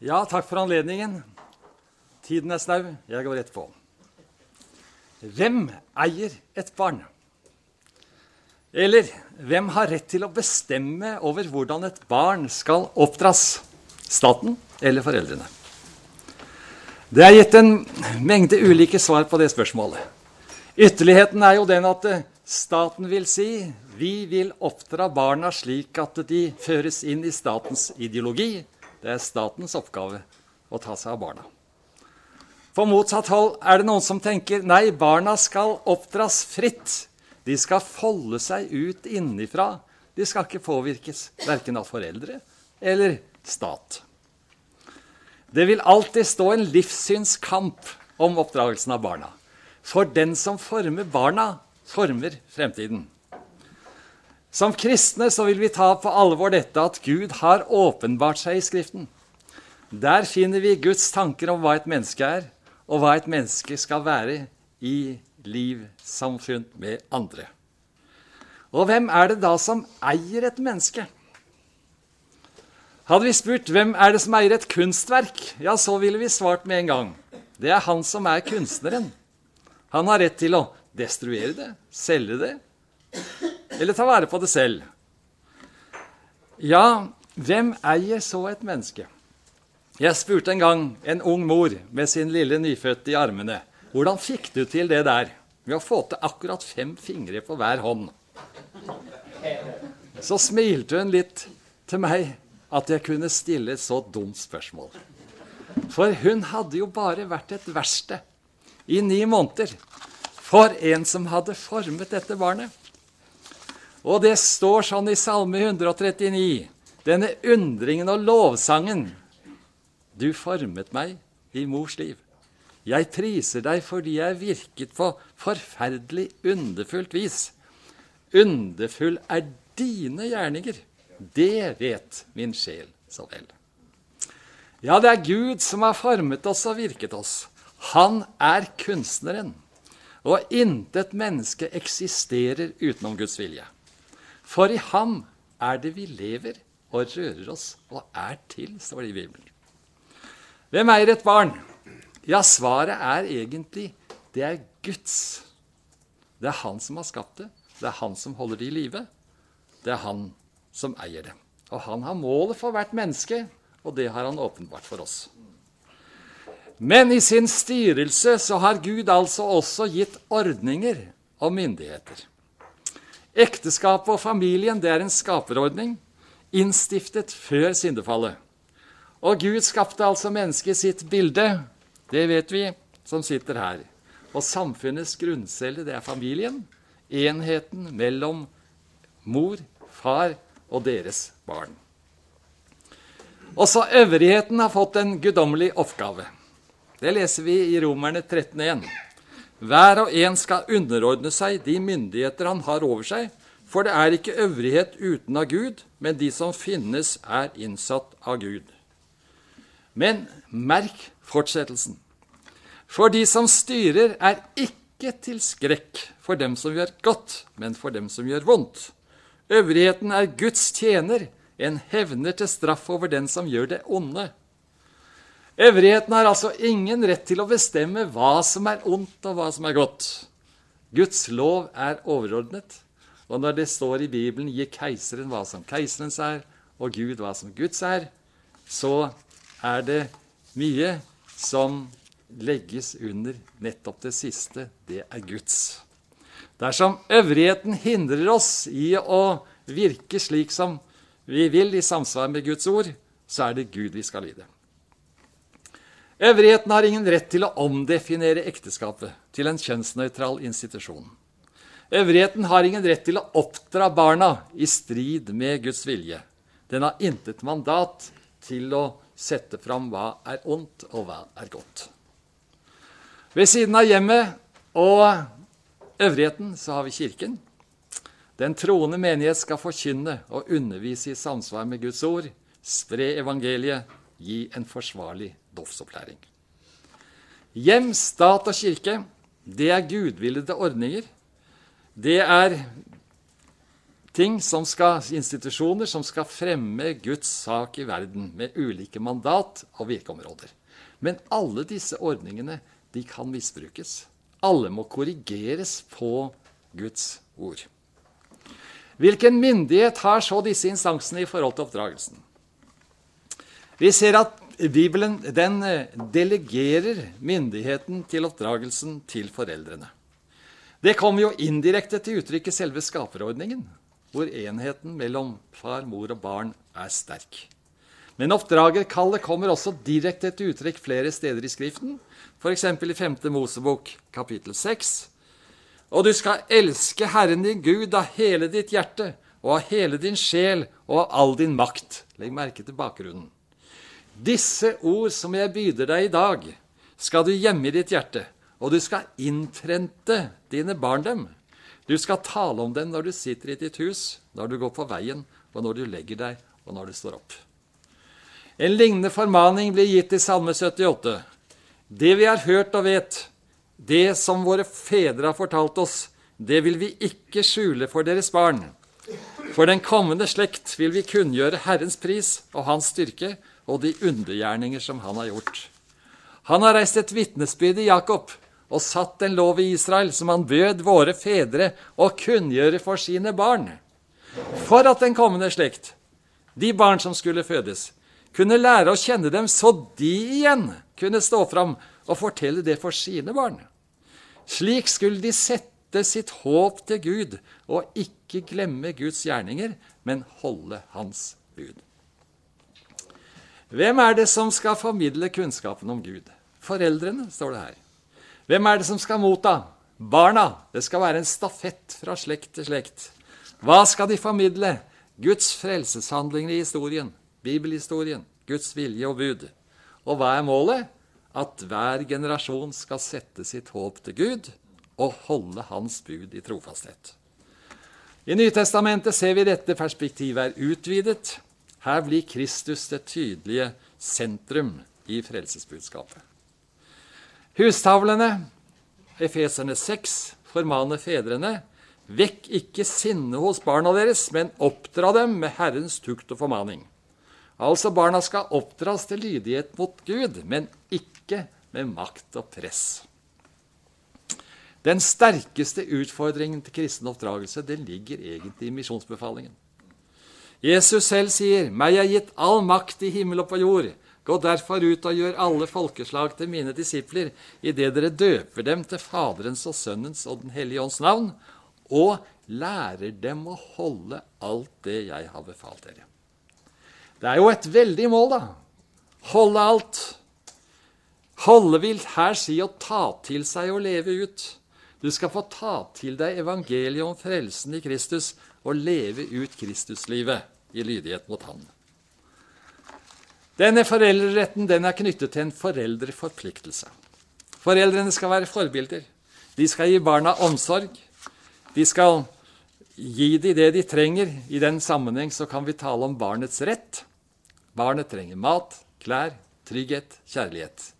Ja, takk for anledningen. Tiden er snau. Jeg går rett på. Hvem eier et barn? Eller hvem har rett til å bestemme over hvordan et barn skal oppdras? Staten eller foreldrene? Det er gitt en mengde ulike svar på det spørsmålet. Ytterligheten er jo den at eh, staten vil si vi vil oppdra barna slik at de føres inn i statens ideologi. Det er statens oppgave å ta seg av barna. På motsatt hold er det noen som tenker nei, barna skal oppdras fritt. De skal folde seg ut innenfra. De skal ikke påvirkes verken av foreldre eller stat. Det vil alltid stå en livssynskamp om oppdragelsen av barna. For den som former barna, former fremtiden. Som kristne så vil vi ta på alvor dette at Gud har åpenbart seg i Skriften. Der finner vi Guds tanker om hva et menneske er, og hva et menneske skal være i liv, samfunn med andre. Og hvem er det da som eier et menneske? Hadde vi spurt hvem er det som eier et kunstverk, ja, så ville vi svart med en gang. Det er han som er kunstneren. Han har rett til å destruere det, selge det, eller ta vare på det selv. Ja, hvem eier så et menneske? Jeg spurte en gang en ung mor med sin lille nyfødte i armene. Hvordan fikk du til det der med å få til akkurat fem fingre på hver hånd? Så smilte hun litt til meg at jeg kunne stille et så dumt spørsmål. For hun hadde jo bare vært et verksted i ni måneder for en som hadde formet dette barnet. Og det står sånn i Salme 139, denne undringen og lovsangen. Du formet meg i mors liv. Jeg priser deg fordi jeg virket på forferdelig underfullt vis. Underfull er dine gjerninger. Det vet min sjel så vel. Ja, det er Gud som har formet oss og virket oss. Han er kunstneren. Og intet menneske eksisterer utenom Guds vilje. For i ham er det vi lever og rører oss og er til, står det i Bibelen. Hvem eier et barn? Ja, svaret er egentlig det er Guds. Det er han som har skapt det. Det er han som holder det i live. Det er han som eier det. Og han har målet for hvert menneske, og det har han åpenbart for oss. Men i sin styrelse så har Gud altså også gitt ordninger og myndigheter. Ekteskapet og familien det er en skaperordning, innstiftet før syndefallet. Og Gud skapte altså mennesket i sitt bilde. Det vet vi som sitter her. Og samfunnets grunncelle, det er familien. Enheten mellom mor, far og deres barn. Også øvrigheten har fått en guddommelig oppgave. Det leser vi i Romerne 13.1. Hver og en skal underordne seg de myndigheter han har over seg, for det er ikke øvrighet uten av Gud, men de som finnes, er innsatt av Gud. Men merk fortsettelsen. For de som styrer, er ikke til skrekk for dem som gjør godt, men for dem som gjør vondt. Øvrigheten er Guds tjener, en hevner til straff over den som gjør det onde. Øvrigheten har altså ingen rett til å bestemme hva som er ondt og hva som er godt. Guds lov er overordnet, og når det står i Bibelen 'gi keiseren hva som keiserens er', og Gud hva som Guds er, så er det mye som legges under nettopp det siste. Det er Guds. Dersom øvrigheten hindrer oss i å virke slik som vi vil i samsvar med Guds ord, så er det Gud vi skal lide. Øvrigheten har ingen rett til å omdefinere ekteskapet til en kjønnsnøytral institusjon. Øvrigheten har ingen rett til å oppdra barna i strid med Guds vilje. Den har intet mandat til å sette fram hva er ondt, og hva er godt. Ved siden av hjemmet og øvrigheten så har vi Kirken. Den troende menighet skal forkynne og undervise i samsvar med Guds ord, spre evangeliet, gi en forsvarlig dåpsopplæring. Hjem, stat og kirke, det er gudvillede ordninger. Det er ting som skal, institusjoner som skal fremme Guds sak i verden med ulike mandat og virkeområder. Men alle disse ordningene de kan misbrukes. Alle må korrigeres på Guds ord. Hvilken myndighet har så disse instansene i forhold til oppdragelsen? Vi ser at Bibelen den eh, delegerer myndigheten til oppdragelsen til foreldrene. Det kommer jo indirekte til uttrykk i selve skaperordningen hvor enheten mellom far, mor og barn er sterk. Men oppdragerkallet kommer også direkte til uttrykk flere steder i Skriften, f.eks. i 5. Mosebok kapittel 6. Og du skal elske Herren din Gud av hele ditt hjerte og av hele din sjel og av all din makt. Legg merke til bakgrunnen. Disse ord som jeg byder deg i dag, skal du gjemme i ditt hjerte, og du skal inntrente dine barn dem. Du skal tale om dem når du sitter i ditt hus, når du går på veien, og når du legger deg, og når du står opp. En lignende formaning blir gitt i Salme 78. Det vi har hørt og vet, det som våre fedre har fortalt oss, det vil vi ikke skjule for deres barn. For den kommende slekt vil vi kunngjøre Herrens pris og Hans styrke og de undergjerninger som han har gjort. Han har reist et vitnesbyrd i Jakob og satt en lov i Israel som han bød våre fedre å kunngjøre for sine barn, for at den kommende slekt, de barn som skulle fødes, kunne lære å kjenne dem, så de igjen kunne stå fram og fortelle det for sine barn. Slik skulle de sette sitt håp til Gud og ikke glemme Guds gjerninger, men holde Hans bud. Hvem er det som skal formidle kunnskapen om Gud? Foreldrene, står det her. Hvem er det som skal motta? Barna. Det skal være en stafett fra slekt til slekt. Hva skal de formidle? Guds frelseshandlinger i historien, bibelhistorien, Guds vilje og bud. Og hva er målet? At hver generasjon skal sette sitt håp til Gud og holde Hans bud i trofasthet. I Nytestamentet ser vi dette perspektivet er utvidet. Her blir Kristus det tydelige sentrum i frelsesbudskapet. Hustavlene, Efeserne 6, formaner fedrene Vekk ikke sinne hos barna deres, men oppdra dem med Herrens tukt og formaning. Altså, barna skal oppdras til lydighet mot Gud, men ikke med makt og press. Den sterkeste utfordringen til kristen oppdragelse det ligger egentlig i misjonsbefalingen. Jesus selv sier, 'Meg er gitt all makt i himmel og på jord'. Gå derfor ut og gjør alle folkeslag til mine disipler, idet dere døper dem til Faderens og Sønnens og Den hellige ånds navn, og lærer dem å holde alt det jeg har befalt dere. Det er jo et veldig mål, da. Holde alt. Holde vil her si å ta til seg og leve ut. Du skal få ta til deg evangeliet om frelsen i Kristus og leve ut Kristuslivet i lydighet mot Han. Denne foreldreretten den er knyttet til en foreldreforpliktelse. Foreldrene skal være forbilder. De skal gi barna omsorg. De skal gi dem det de trenger. I den sammenheng så kan vi tale om barnets rett. Barnet trenger mat, klær, trygghet, kjærlighet.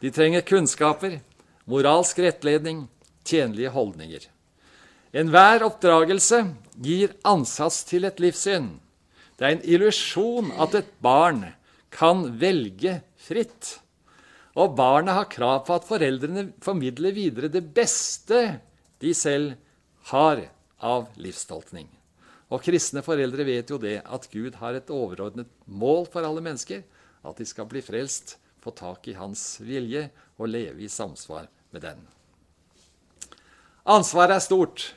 De trenger kunnskaper, moralsk rettledning, tjenlige holdninger. Enhver oppdragelse gir ansats til et livssyn. Det er en illusjon at et barn kan velge fritt. Og barnet har krav på at foreldrene formidler videre det beste de selv har av livstolkning. Og kristne foreldre vet jo det at Gud har et overordnet mål for alle mennesker. At de skal bli frelst, få tak i Hans vilje og leve i samsvar med den. Ansvaret er stort.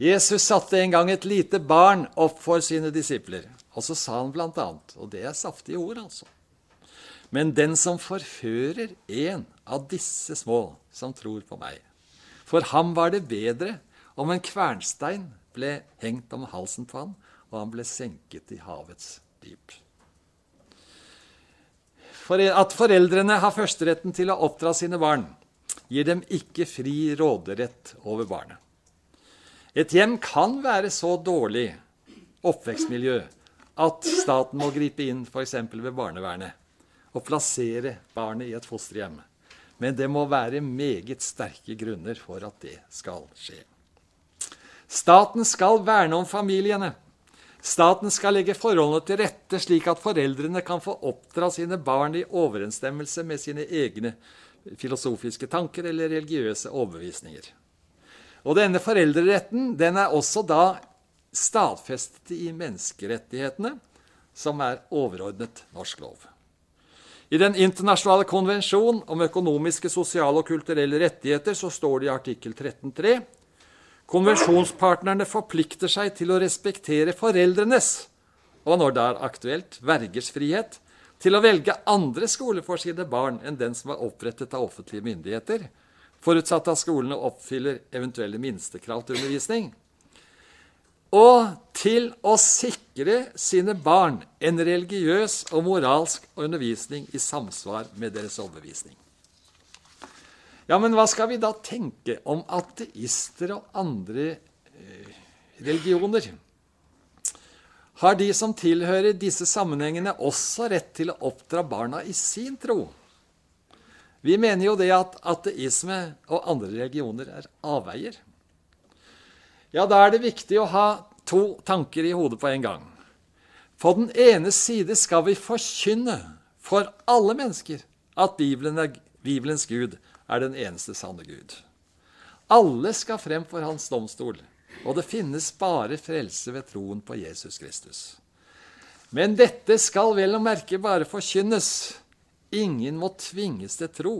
Jesus satte en gang et lite barn opp for sine disipler. Og så sa han bl.a., og det er saftige ord, altså Men den som forfører en av disse små som tror på meg, for ham var det bedre om en kvernstein ble hengt om halsen på han, og han ble senket i havets dyp. For at foreldrene har førsteretten til å oppdra sine barn, gir dem ikke fri råderett over barnet. Et hjem kan være så dårlig oppvekstmiljø at staten må gripe inn f.eks. ved barnevernet og plassere barnet i et fosterhjem. Men det må være meget sterke grunner for at det skal skje. Staten skal verne om familiene. Staten skal legge forholdene til rette slik at foreldrene kan få oppdra sine barn i overensstemmelse med sine egne filosofiske tanker eller religiøse overbevisninger. Og denne foreldreretten den er også da stadfestet i menneskerettighetene, som er overordnet norsk lov. I Den internasjonale konvensjon om økonomiske, sosiale og kulturelle rettigheter så står det i artikkel 13.3 Konvensjonspartnerne forplikter seg til å respektere foreldrenes, og når det er aktuelt, vergers frihet, til å velge andre skoler for sine barn enn den som er opprettet av offentlige myndigheter, forutsatt at skolene oppfyller eventuelle minstekrav til undervisning. Og til å sikre sine barn en religiøs og moralsk undervisning i samsvar med deres overbevisning. Ja, men hva skal vi da tenke om ateister og andre eh, religioner? Har de som tilhører disse sammenhengene, også rett til å oppdra barna i sin tro? Vi mener jo det at ateisme og andre religioner er avveier. Ja, da er det viktig å ha to tanker i hodet på en gang. På den ene side skal vi forkynne for alle mennesker at Bibelen er, Bibelens Gud er den eneste sanne Gud. Alle skal frem for hans domstol, og det finnes bare frelse ved troen på Jesus Kristus. Men dette skal vel å merke bare forkynnes. Ingen må tvinges til tro.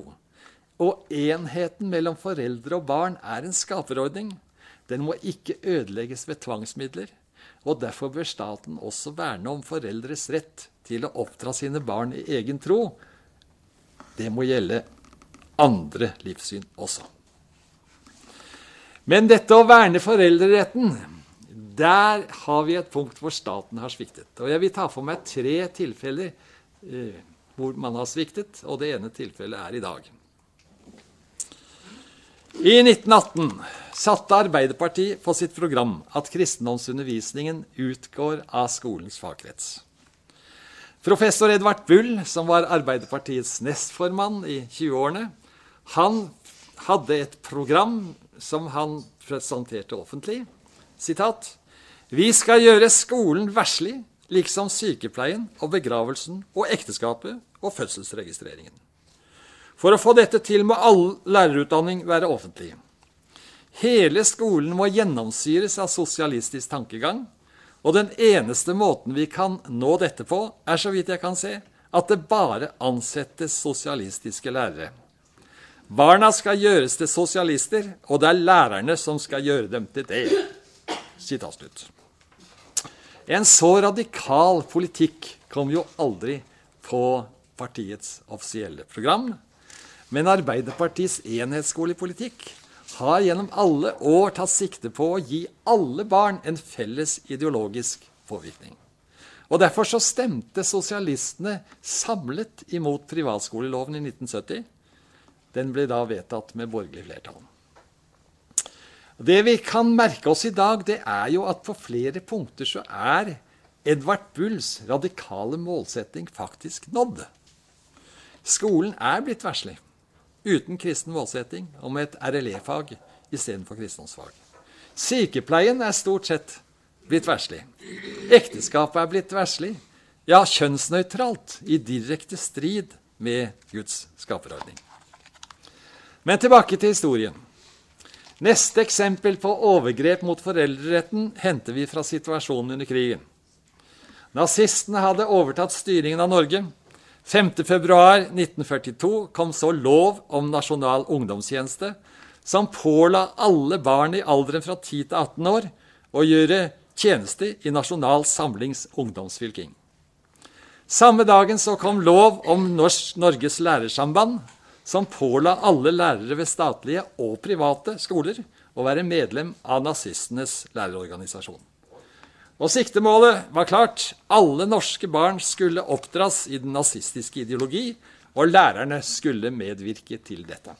Og enheten mellom foreldre og barn er en skaperordning. Den må ikke ødelegges ved tvangsmidler. Og derfor bør staten også verne om foreldres rett til å oppdra sine barn i egen tro. Det må gjelde andre livssyn også. Men dette å verne foreldreretten, der har vi et punkt hvor staten har sviktet. Og jeg vil ta for meg tre tilfeller eh, hvor man har sviktet, og det ene tilfellet er i dag. I 1918 satte Arbeiderpartiet på sitt program at kristendomsundervisningen utgår av skolens fagkrets. Professor Edvard Bull, som var Arbeiderpartiets nestformann i 20-årene, han hadde et program som han presenterte offentlig. Sitat, Vi skal gjøre skolen verslig, liksom sykepleien og begravelsen og ekteskapet og fødselsregistreringen. For å få dette til må all lærerutdanning være offentlig. Hele skolen må gjennomsyres av sosialistisk tankegang, og den eneste måten vi kan nå dette på, er så vidt jeg kan se, at det bare ansettes sosialistiske lærere. Barna skal gjøres til sosialister, og det er lærerne som skal gjøre dem til det. En så radikal politikk kom jo aldri på partiets offisielle program. Men Arbeiderpartiets enhetsskolepolitikk har gjennom alle år tatt sikte på å gi alle barn en felles ideologisk påvirkning. Og Derfor så stemte sosialistene samlet imot privatskoleloven i 1970 den ble da vedtatt med borgerlig flertall. Det vi kan merke oss i dag, det er jo at på flere punkter så er Edvard Bulls radikale målsetting faktisk nådd. Skolen er blitt verslig, uten kristen målsetting og med et RLE-fag istedenfor kristendomsfag. Sykepleien er stort sett blitt verslig. Ekteskapet er blitt verslig. Ja, kjønnsnøytralt, i direkte strid med Guds skaperordning. Men tilbake til historien. Neste eksempel på overgrep mot foreldreretten henter vi fra situasjonen under krigen. Nazistene hadde overtatt styringen av Norge. 5.2.1942 kom så lov om nasjonal ungdomstjeneste, som påla alle barn i alderen fra 10 til 18 år å gjøre tjeneste i Nasjonal Samlings ungdomsfylking. Samme dagen så kom lov om Norges Lærersamband, som påla alle lærere ved statlige og private skoler å være medlem av nazistenes lærerorganisasjon. Og Siktemålet var klart. Alle norske barn skulle oppdras i den nazistiske ideologi, og lærerne skulle medvirke til dette.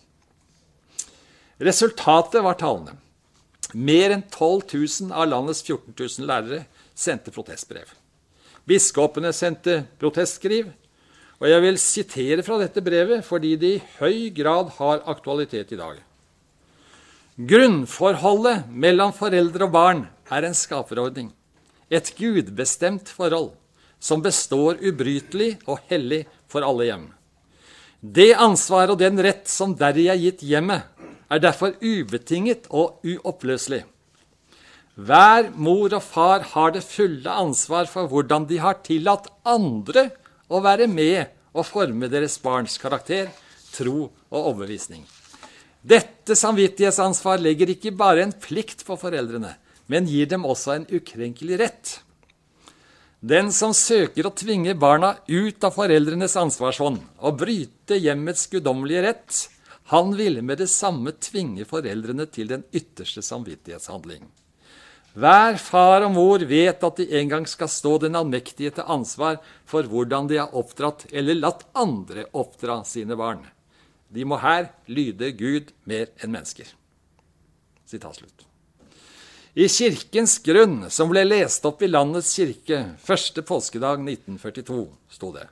Resultatet var talende. Mer enn 12 000 av landets 14 000 lærere sendte protestbrev. Biskopene sendte protestskriv, og jeg vil sitere fra dette brevet fordi det i høy grad har aktualitet i dag. Grunnforholdet mellom foreldre og barn er en skaperordning. et gudbestemt forhold som består ubrytelig og hellig for alle hjem. Det ansvar og den rett som deri er gitt hjemmet, er derfor ubetinget og uoppløselig. Hver mor og far har det fulle ansvar for hvordan de har tillatt andre å være med og forme deres barns karakter, tro og overbevisning. Dette samvittighetsansvar legger ikke bare en plikt på foreldrene, men gir dem også en ukrenkelig rett. Den som søker å tvinge barna ut av foreldrenes ansvarsånd og bryte hjemmets guddommelige rett, han ville med det samme tvinge foreldrene til den ytterste samvittighetshandling. Hver far og mor vet at de en gang skal stå den allmektige til ansvar for hvordan de har oppdratt eller latt andre oppdra sine barn. De må her lyde Gud mer enn mennesker. I Kirkens grunn, som ble lest opp i landets kirke første påskedag 1942, sto det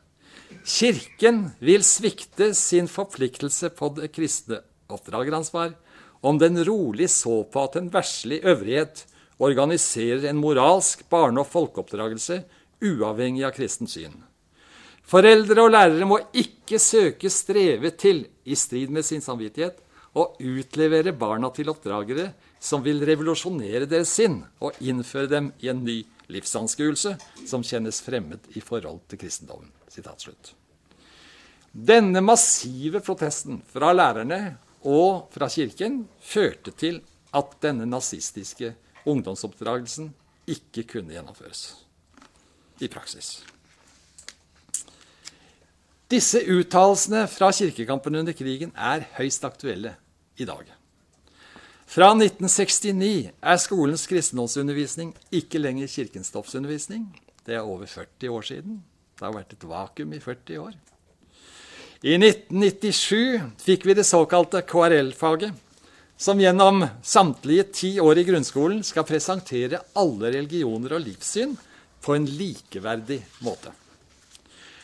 Kirken vil svikte sin forpliktelse på det kristne oppdrageransvar om den rolig så på at en verslig øvrighet organiserer en moralsk barne- og folkeoppdragelse uavhengig av kristent syn. Foreldre og lærere må ikke søke streve til, i strid med sin samvittighet, å utlevere barna til oppdragere som vil revolusjonere deres sinn og innføre dem i en ny livsanskuelse som kjennes fremmed i forhold til kristendommen. Denne massive protesten fra lærerne og fra Kirken førte til at denne nazistiske ungdomsoppdragelsen ikke kunne gjennomføres i praksis. Disse uttalelsene fra kirkekampen under krigen er høyst aktuelle i dag. Fra 1969 er skolens kristendomsundervisning ikke lenger kirkens stoffsundervisning. Det er over 40 år siden. Det har vært et vakuum i 40 år. I 1997 fikk vi det såkalte KRL-faget, som gjennom samtlige ti år i grunnskolen skal presentere alle religioner og livssyn på en likeverdig måte.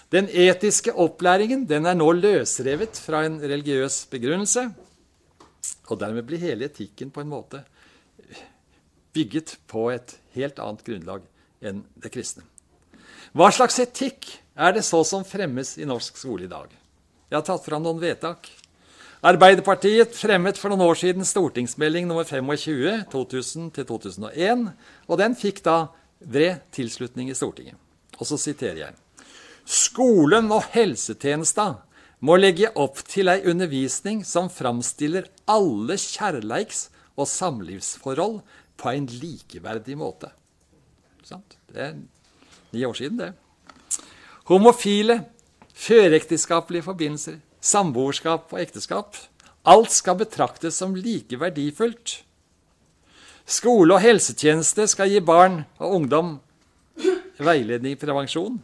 Den etiske opplæringen den er nå løsrevet fra en religiøs begrunnelse, og dermed blir hele etikken på en måte bygget på et helt annet grunnlag enn det kristne. Hva slags etikk er det så som fremmes i norsk skole i dag? Jeg har tatt fram noen vedtak. Arbeiderpartiet fremmet for noen år siden stortingsmelding nummer 25 2000-2001, og den fikk da bred tilslutning i Stortinget. Og så siterer jeg. Skolen og helsetjenesta må legge opp til ei undervisning som framstiller alle kjærleiks- og samlivsforhold på en likeverdig måte. Det er ni år siden, det. Homofile, førekteskapelige forbindelser, samboerskap og ekteskap. Alt skal betraktes som like verdifullt. Skole og helsetjeneste skal gi barn og ungdom veiledning i prevensjon,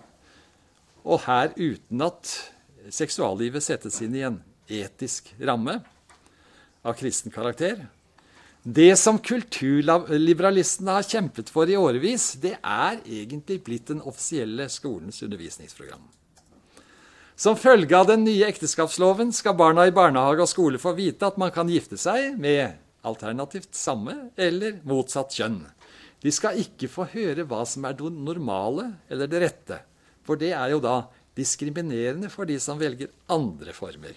og her uten at seksuallivet settes inn i en etisk ramme av kristen karakter. Det som kulturliberalistene har kjempet for i årevis, det er egentlig blitt den offisielle skolens undervisningsprogram. Som følge av den nye ekteskapsloven skal barna i barnehage og skole få vite at man kan gifte seg med alternativt samme eller motsatt kjønn. De skal ikke få høre hva som er det normale eller det rette, for det er jo da diskriminerende for de som velger andre former.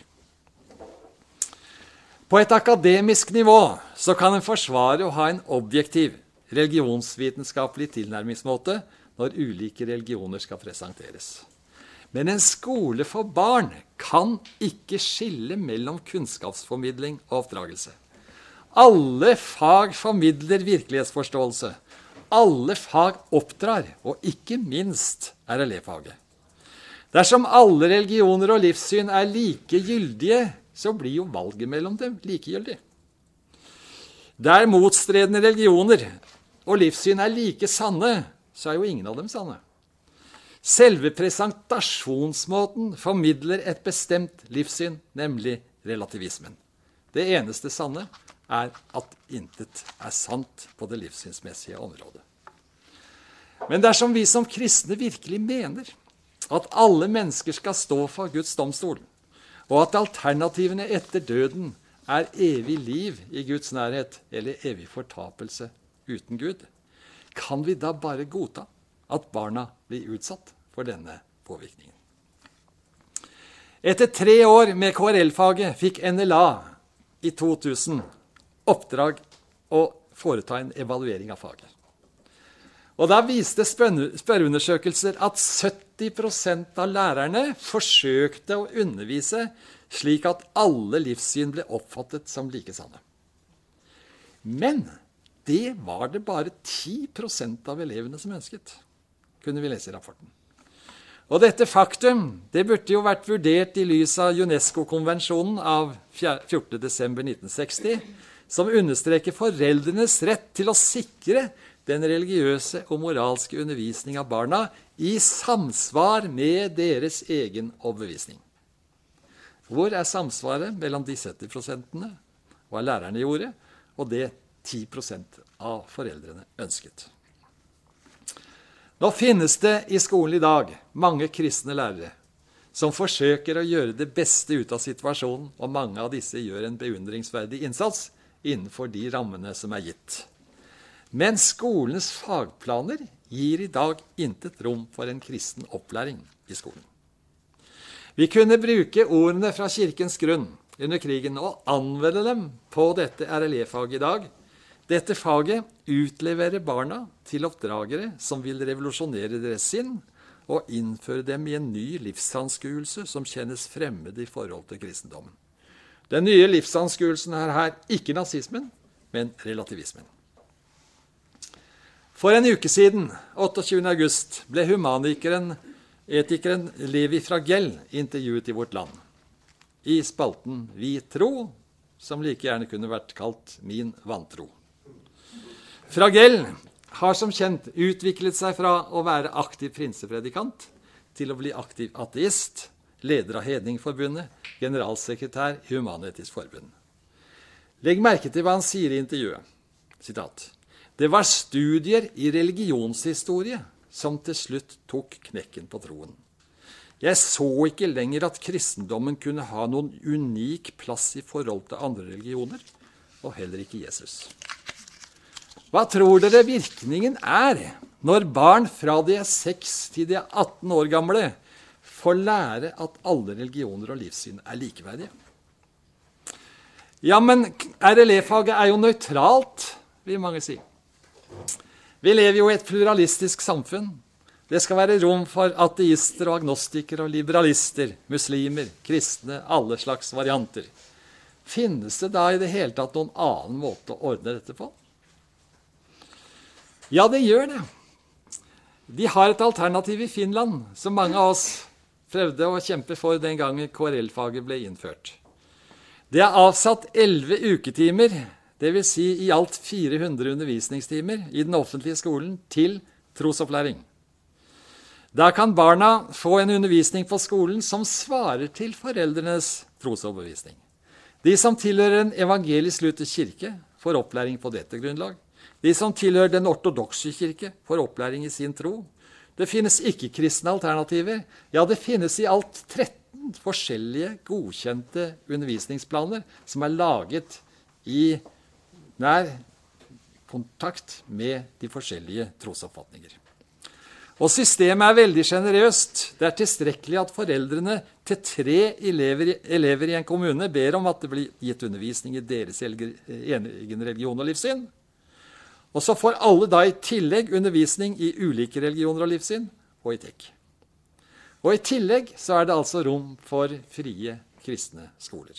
På et akademisk nivå så kan en forsvare å ha en objektiv religionsvitenskapelig tilnærmingsmåte når ulike religioner skal presenteres. Men en skole for barn kan ikke skille mellom kunnskapsformidling og oppdragelse. Alle fag formidler virkelighetsforståelse. Alle fag oppdrar, og ikke minst RLE-faget. Dersom alle religioner og livssyn er like gyldige, så blir jo valget mellom dem likegyldig. Der motstredende religioner og livssyn er like sanne, så er jo ingen av dem sanne. Selve presentasjonsmåten formidler et bestemt livssyn, nemlig relativismen. Det eneste sanne er at intet er sant på det livssynsmessige området. Men dersom vi som kristne virkelig mener at alle mennesker skal stå for Guds domstol, og at alternativene etter døden er evig liv i Guds nærhet eller evig fortapelse uten Gud, kan vi da bare godta at barna blir utsatt for denne påvirkningen. Etter tre år med KRL-faget fikk NLA i 2000 oppdrag å foreta en evaluering av faget. Og Da viste spørreundersøkelser at 70% av lærerne forsøkte å undervise slik at alle livssyn ble oppfattet som like sanne. Men det var det bare 10% av elevene som ønsket, kunne vi lese i rapporten. Og dette faktum det burde jo vært vurdert i lys av UNESCO-konvensjonen av 14.12.1960, som understreker foreldrenes rett til å sikre den religiøse og moralske undervisning av barna i samsvar med deres egen overbevisning. Hvor er samsvaret mellom de 70 prosentene, hva lærerne gjorde, og det 10% av foreldrene ønsket? Nå finnes det i skolen i dag mange kristne lærere som forsøker å gjøre det beste ut av situasjonen, og mange av disse gjør en beundringsverdig innsats innenfor de rammene som er gitt. Men skolens fagplaner gir i dag intet rom for en kristen opplæring i skolen. Vi kunne bruke ordene fra kirkens grunn under krigen og anvende dem på dette RLE-faget i dag. Dette faget utleverer barna til oppdragere som vil revolusjonere deres sinn og innføre dem i en ny livsanskuelse som kjennes fremmed i forhold til kristendommen. Den nye livsanskuelsen er her ikke nazismen, men relativismen. For en uke siden, 28. august, ble humanikeren, etikeren Levi Fragell intervjuet i Vårt Land. I spalten Vi tro, som like gjerne kunne vært kalt Min vantro. Fragell har som kjent utviklet seg fra å være aktiv prinsepredikant til å bli aktiv ateist, leder av Hedningforbundet, generalsekretær i Human-Etisk Forbund. Legg merke til hva han sier i intervjuet. Sitat. Det var studier i religionshistorie som til slutt tok knekken på troen. Jeg så ikke lenger at kristendommen kunne ha noen unik plass i forhold til andre religioner, og heller ikke Jesus. Hva tror dere virkningen er når barn fra de er 6 til de er 18 år gamle, får lære at alle religioner og livssyn er likeverdige? Ja, men RLE-faget er jo nøytralt, vil mange si. Vi lever jo i et pluralistisk samfunn. Det skal være rom for ateister og agnostikere og liberalister, muslimer, kristne, alle slags varianter. Finnes det da i det hele tatt noen annen måte å ordne dette på? Ja, det gjør det. De har et alternativ i Finland, som mange av oss prøvde å kjempe for den gangen KRL-faget ble innført. Det er avsatt elleve uketimer Dvs. Si i alt 400 undervisningstimer i den offentlige skolen til trosopplæring. Der kan barna få en undervisning på skolen som svarer til foreldrenes trosoverbevisning. De som tilhører en evangelisk-luthersk kirke, får opplæring på dette grunnlag. De som tilhører den ortodokse kirke, får opplæring i sin tro. Det finnes ikke-kristne alternativer. Ja, det finnes i alt 13 forskjellige godkjente undervisningsplaner som er laget i nær kontakt med de forskjellige trosoppfatninger. Og systemet er veldig sjenerøst. Det er tilstrekkelig at foreldrene til tre elever, elever, i en kommune ber om at det blir gitt undervisning i deres egen religion og livssyn. Og så får alle da i tillegg undervisning i ulike religioner og livssyn og TEK. Og i tillegg så er det altså rom for frie kristne skoler.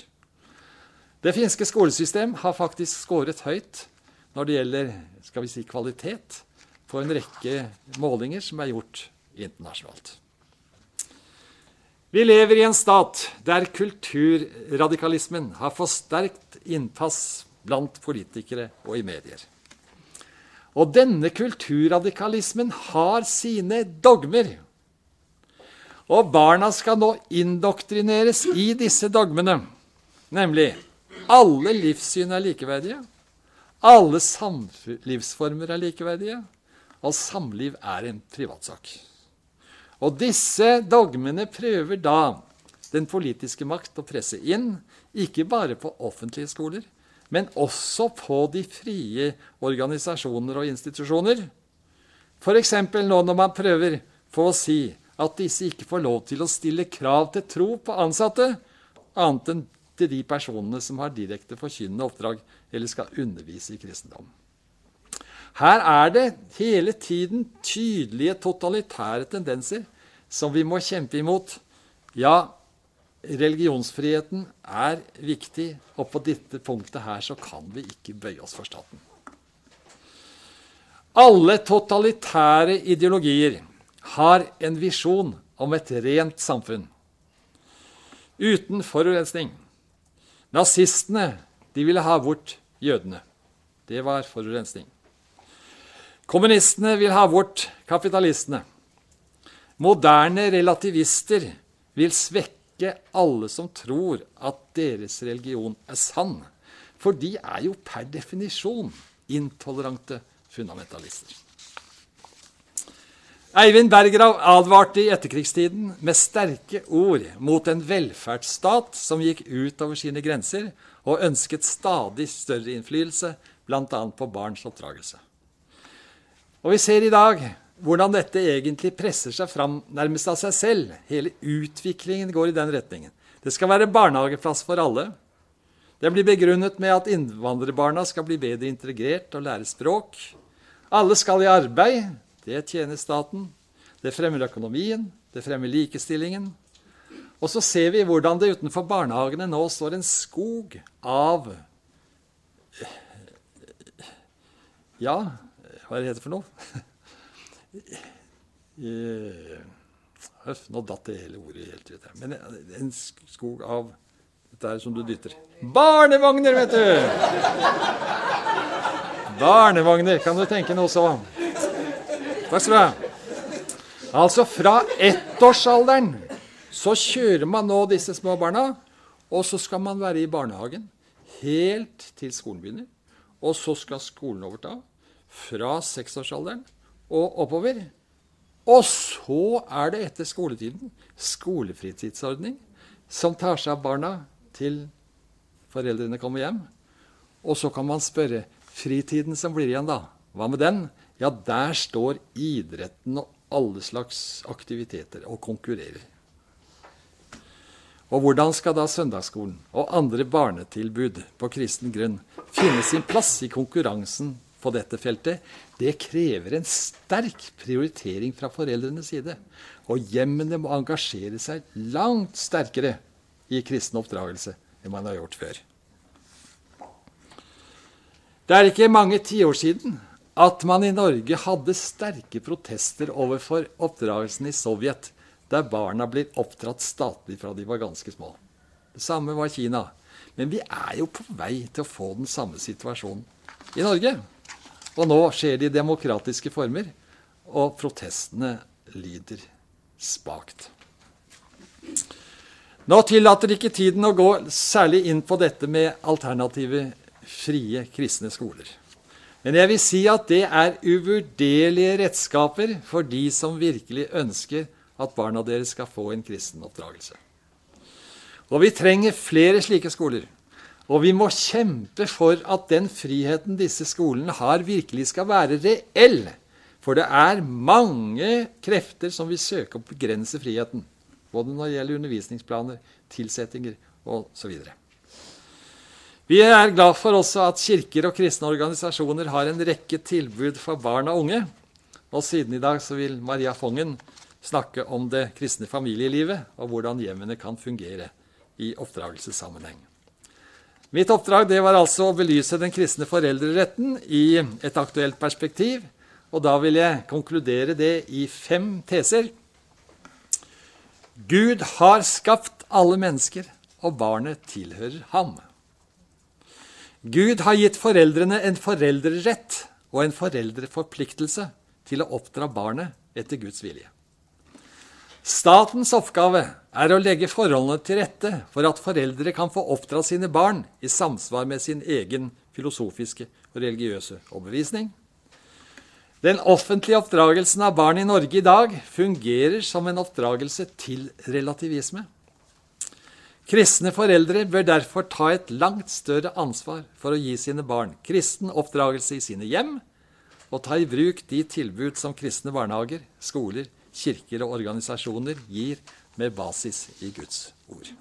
Det finske skolesystem har faktisk skåret høyt når det gjelder skal vi si, kvalitet på en rekke målinger som er gjort internasjonalt. Vi lever i en stat der kulturradikalismen har fått sterkt innpass blant politikere og i medier. Og denne kulturradikalismen har sine dogmer. Og barna skal nå indoktrineres i disse dogmene, nemlig alle livssyn er likeverdige. Alle samlivsformer er likeverdige. Og samliv er en privatsak. Og disse dogmene prøver da den politiske makt å presse inn, ikke bare på offentlige skoler, men også på de frie organisasjoner og institusjoner. F.eks. nå når man prøver på å si at disse ikke får lov til å stille krav til tro på ansatte, annet enn til de personene som har direkte forkynnende oppdrag eller skal undervise i kristendom. Her er det hele tiden tydelige totalitære tendenser som vi må kjempe imot. Ja, religionsfriheten er viktig, og på dette punktet her så kan vi ikke bøye oss for staten. Alle totalitære ideologier har en visjon om et rent samfunn uten forurensning. Nazistene de ville ha bort jødene. Det var forurensning. Kommunistene vil ha bort kapitalistene. Moderne relativister vil svekke alle som tror at deres religion er sann. For de er jo per definisjon intolerante fundamentalister. Eivind Berggrav advarte i etterkrigstiden med sterke ord mot en velferdsstat som gikk utover sine grenser og ønsket stadig større innflytelse, bl.a. på barns oppdragelse. Og vi ser i dag hvordan dette egentlig presser seg fram nærmest av seg selv. Hele utviklingen går i den retningen. Det skal være barnehageplass for alle. Det blir begrunnet med at innvandrerbarna skal bli bedre integrert og lære språk. Alle skal i arbeid. Det tjener staten. Det fremmer økonomien. Det fremmer likestillingen. Og så ser vi hvordan det utenfor barnehagene nå står en skog av Ja, hva er det heter for noe? Høff, nå datt det hele ordet helt ut. Men en skog av Dette er som du dytter. Barnevogner, vet du! Barnevogner. Kan du tenke noe så? Takk skal du ha. Altså, fra ettårsalderen så kjører man nå disse små barna, og så skal man være i barnehagen helt til skolen begynner. Og så skal skolen overta fra seksårsalderen og oppover. Og så er det etter skoletiden skolefritidsordning som tar seg av barna til foreldrene kommer hjem. Og så kan man spørre fritiden som blir igjen, da. Hva med den? Ja, der står idretten og alle slags aktiviteter og konkurrerer. Og hvordan skal da søndagsskolen og andre barnetilbud på kristen grunn finne sin plass i konkurransen på dette feltet, det krever en sterk prioritering fra foreldrenes side. Og hjemmene må engasjere seg langt sterkere i kristen oppdragelse enn man har gjort før. Det er ikke mange tiår siden at man i Norge hadde sterke protester overfor oppdragelsen i Sovjet, der barna blir oppdratt statlig fra de var ganske små. Det samme var Kina. Men vi er jo på vei til å få den samme situasjonen i Norge. Og nå skjer det i demokratiske former, og protestene lyder spakt. Nå tillater ikke tiden å gå særlig inn på dette med alternative, frie kristne skoler. Men jeg vil si at det er uvurderlige redskaper for de som virkelig ønsker at barna deres skal få en kristen oppdragelse. Og vi trenger flere slike skoler. Og vi må kjempe for at den friheten disse skolene har, virkelig skal være reell. For det er mange krefter som vil søke å begrense friheten. Både når det gjelder undervisningsplaner, tilsettinger osv. Vi er glad for også at kirker og kristne organisasjoner har en rekke tilbud for barn og unge. Og siden i dag så vil Maria Fongen snakke om det kristne familielivet og hvordan hjemmene kan fungere i oppdragelsessammenheng. Mitt oppdrag det var altså å belyse den kristne foreldreretten i et aktuelt perspektiv. Og da vil jeg konkludere det i fem teser. Gud har skapt alle mennesker, og barnet tilhører ham. Gud har gitt foreldrene en foreldrerett og en foreldreforpliktelse til å oppdra barnet etter Guds vilje. Statens oppgave er å legge forholdene til rette for at foreldre kan få oppdra sine barn i samsvar med sin egen filosofiske og religiøse overbevisning. Den offentlige oppdragelsen av barn i Norge i dag fungerer som en oppdragelse til relativisme. Kristne foreldre bør derfor ta et langt større ansvar for å gi sine barn kristen oppdragelse i sine hjem, og ta i bruk de tilbud som kristne barnehager, skoler, kirker og organisasjoner gir med basis i Guds ord.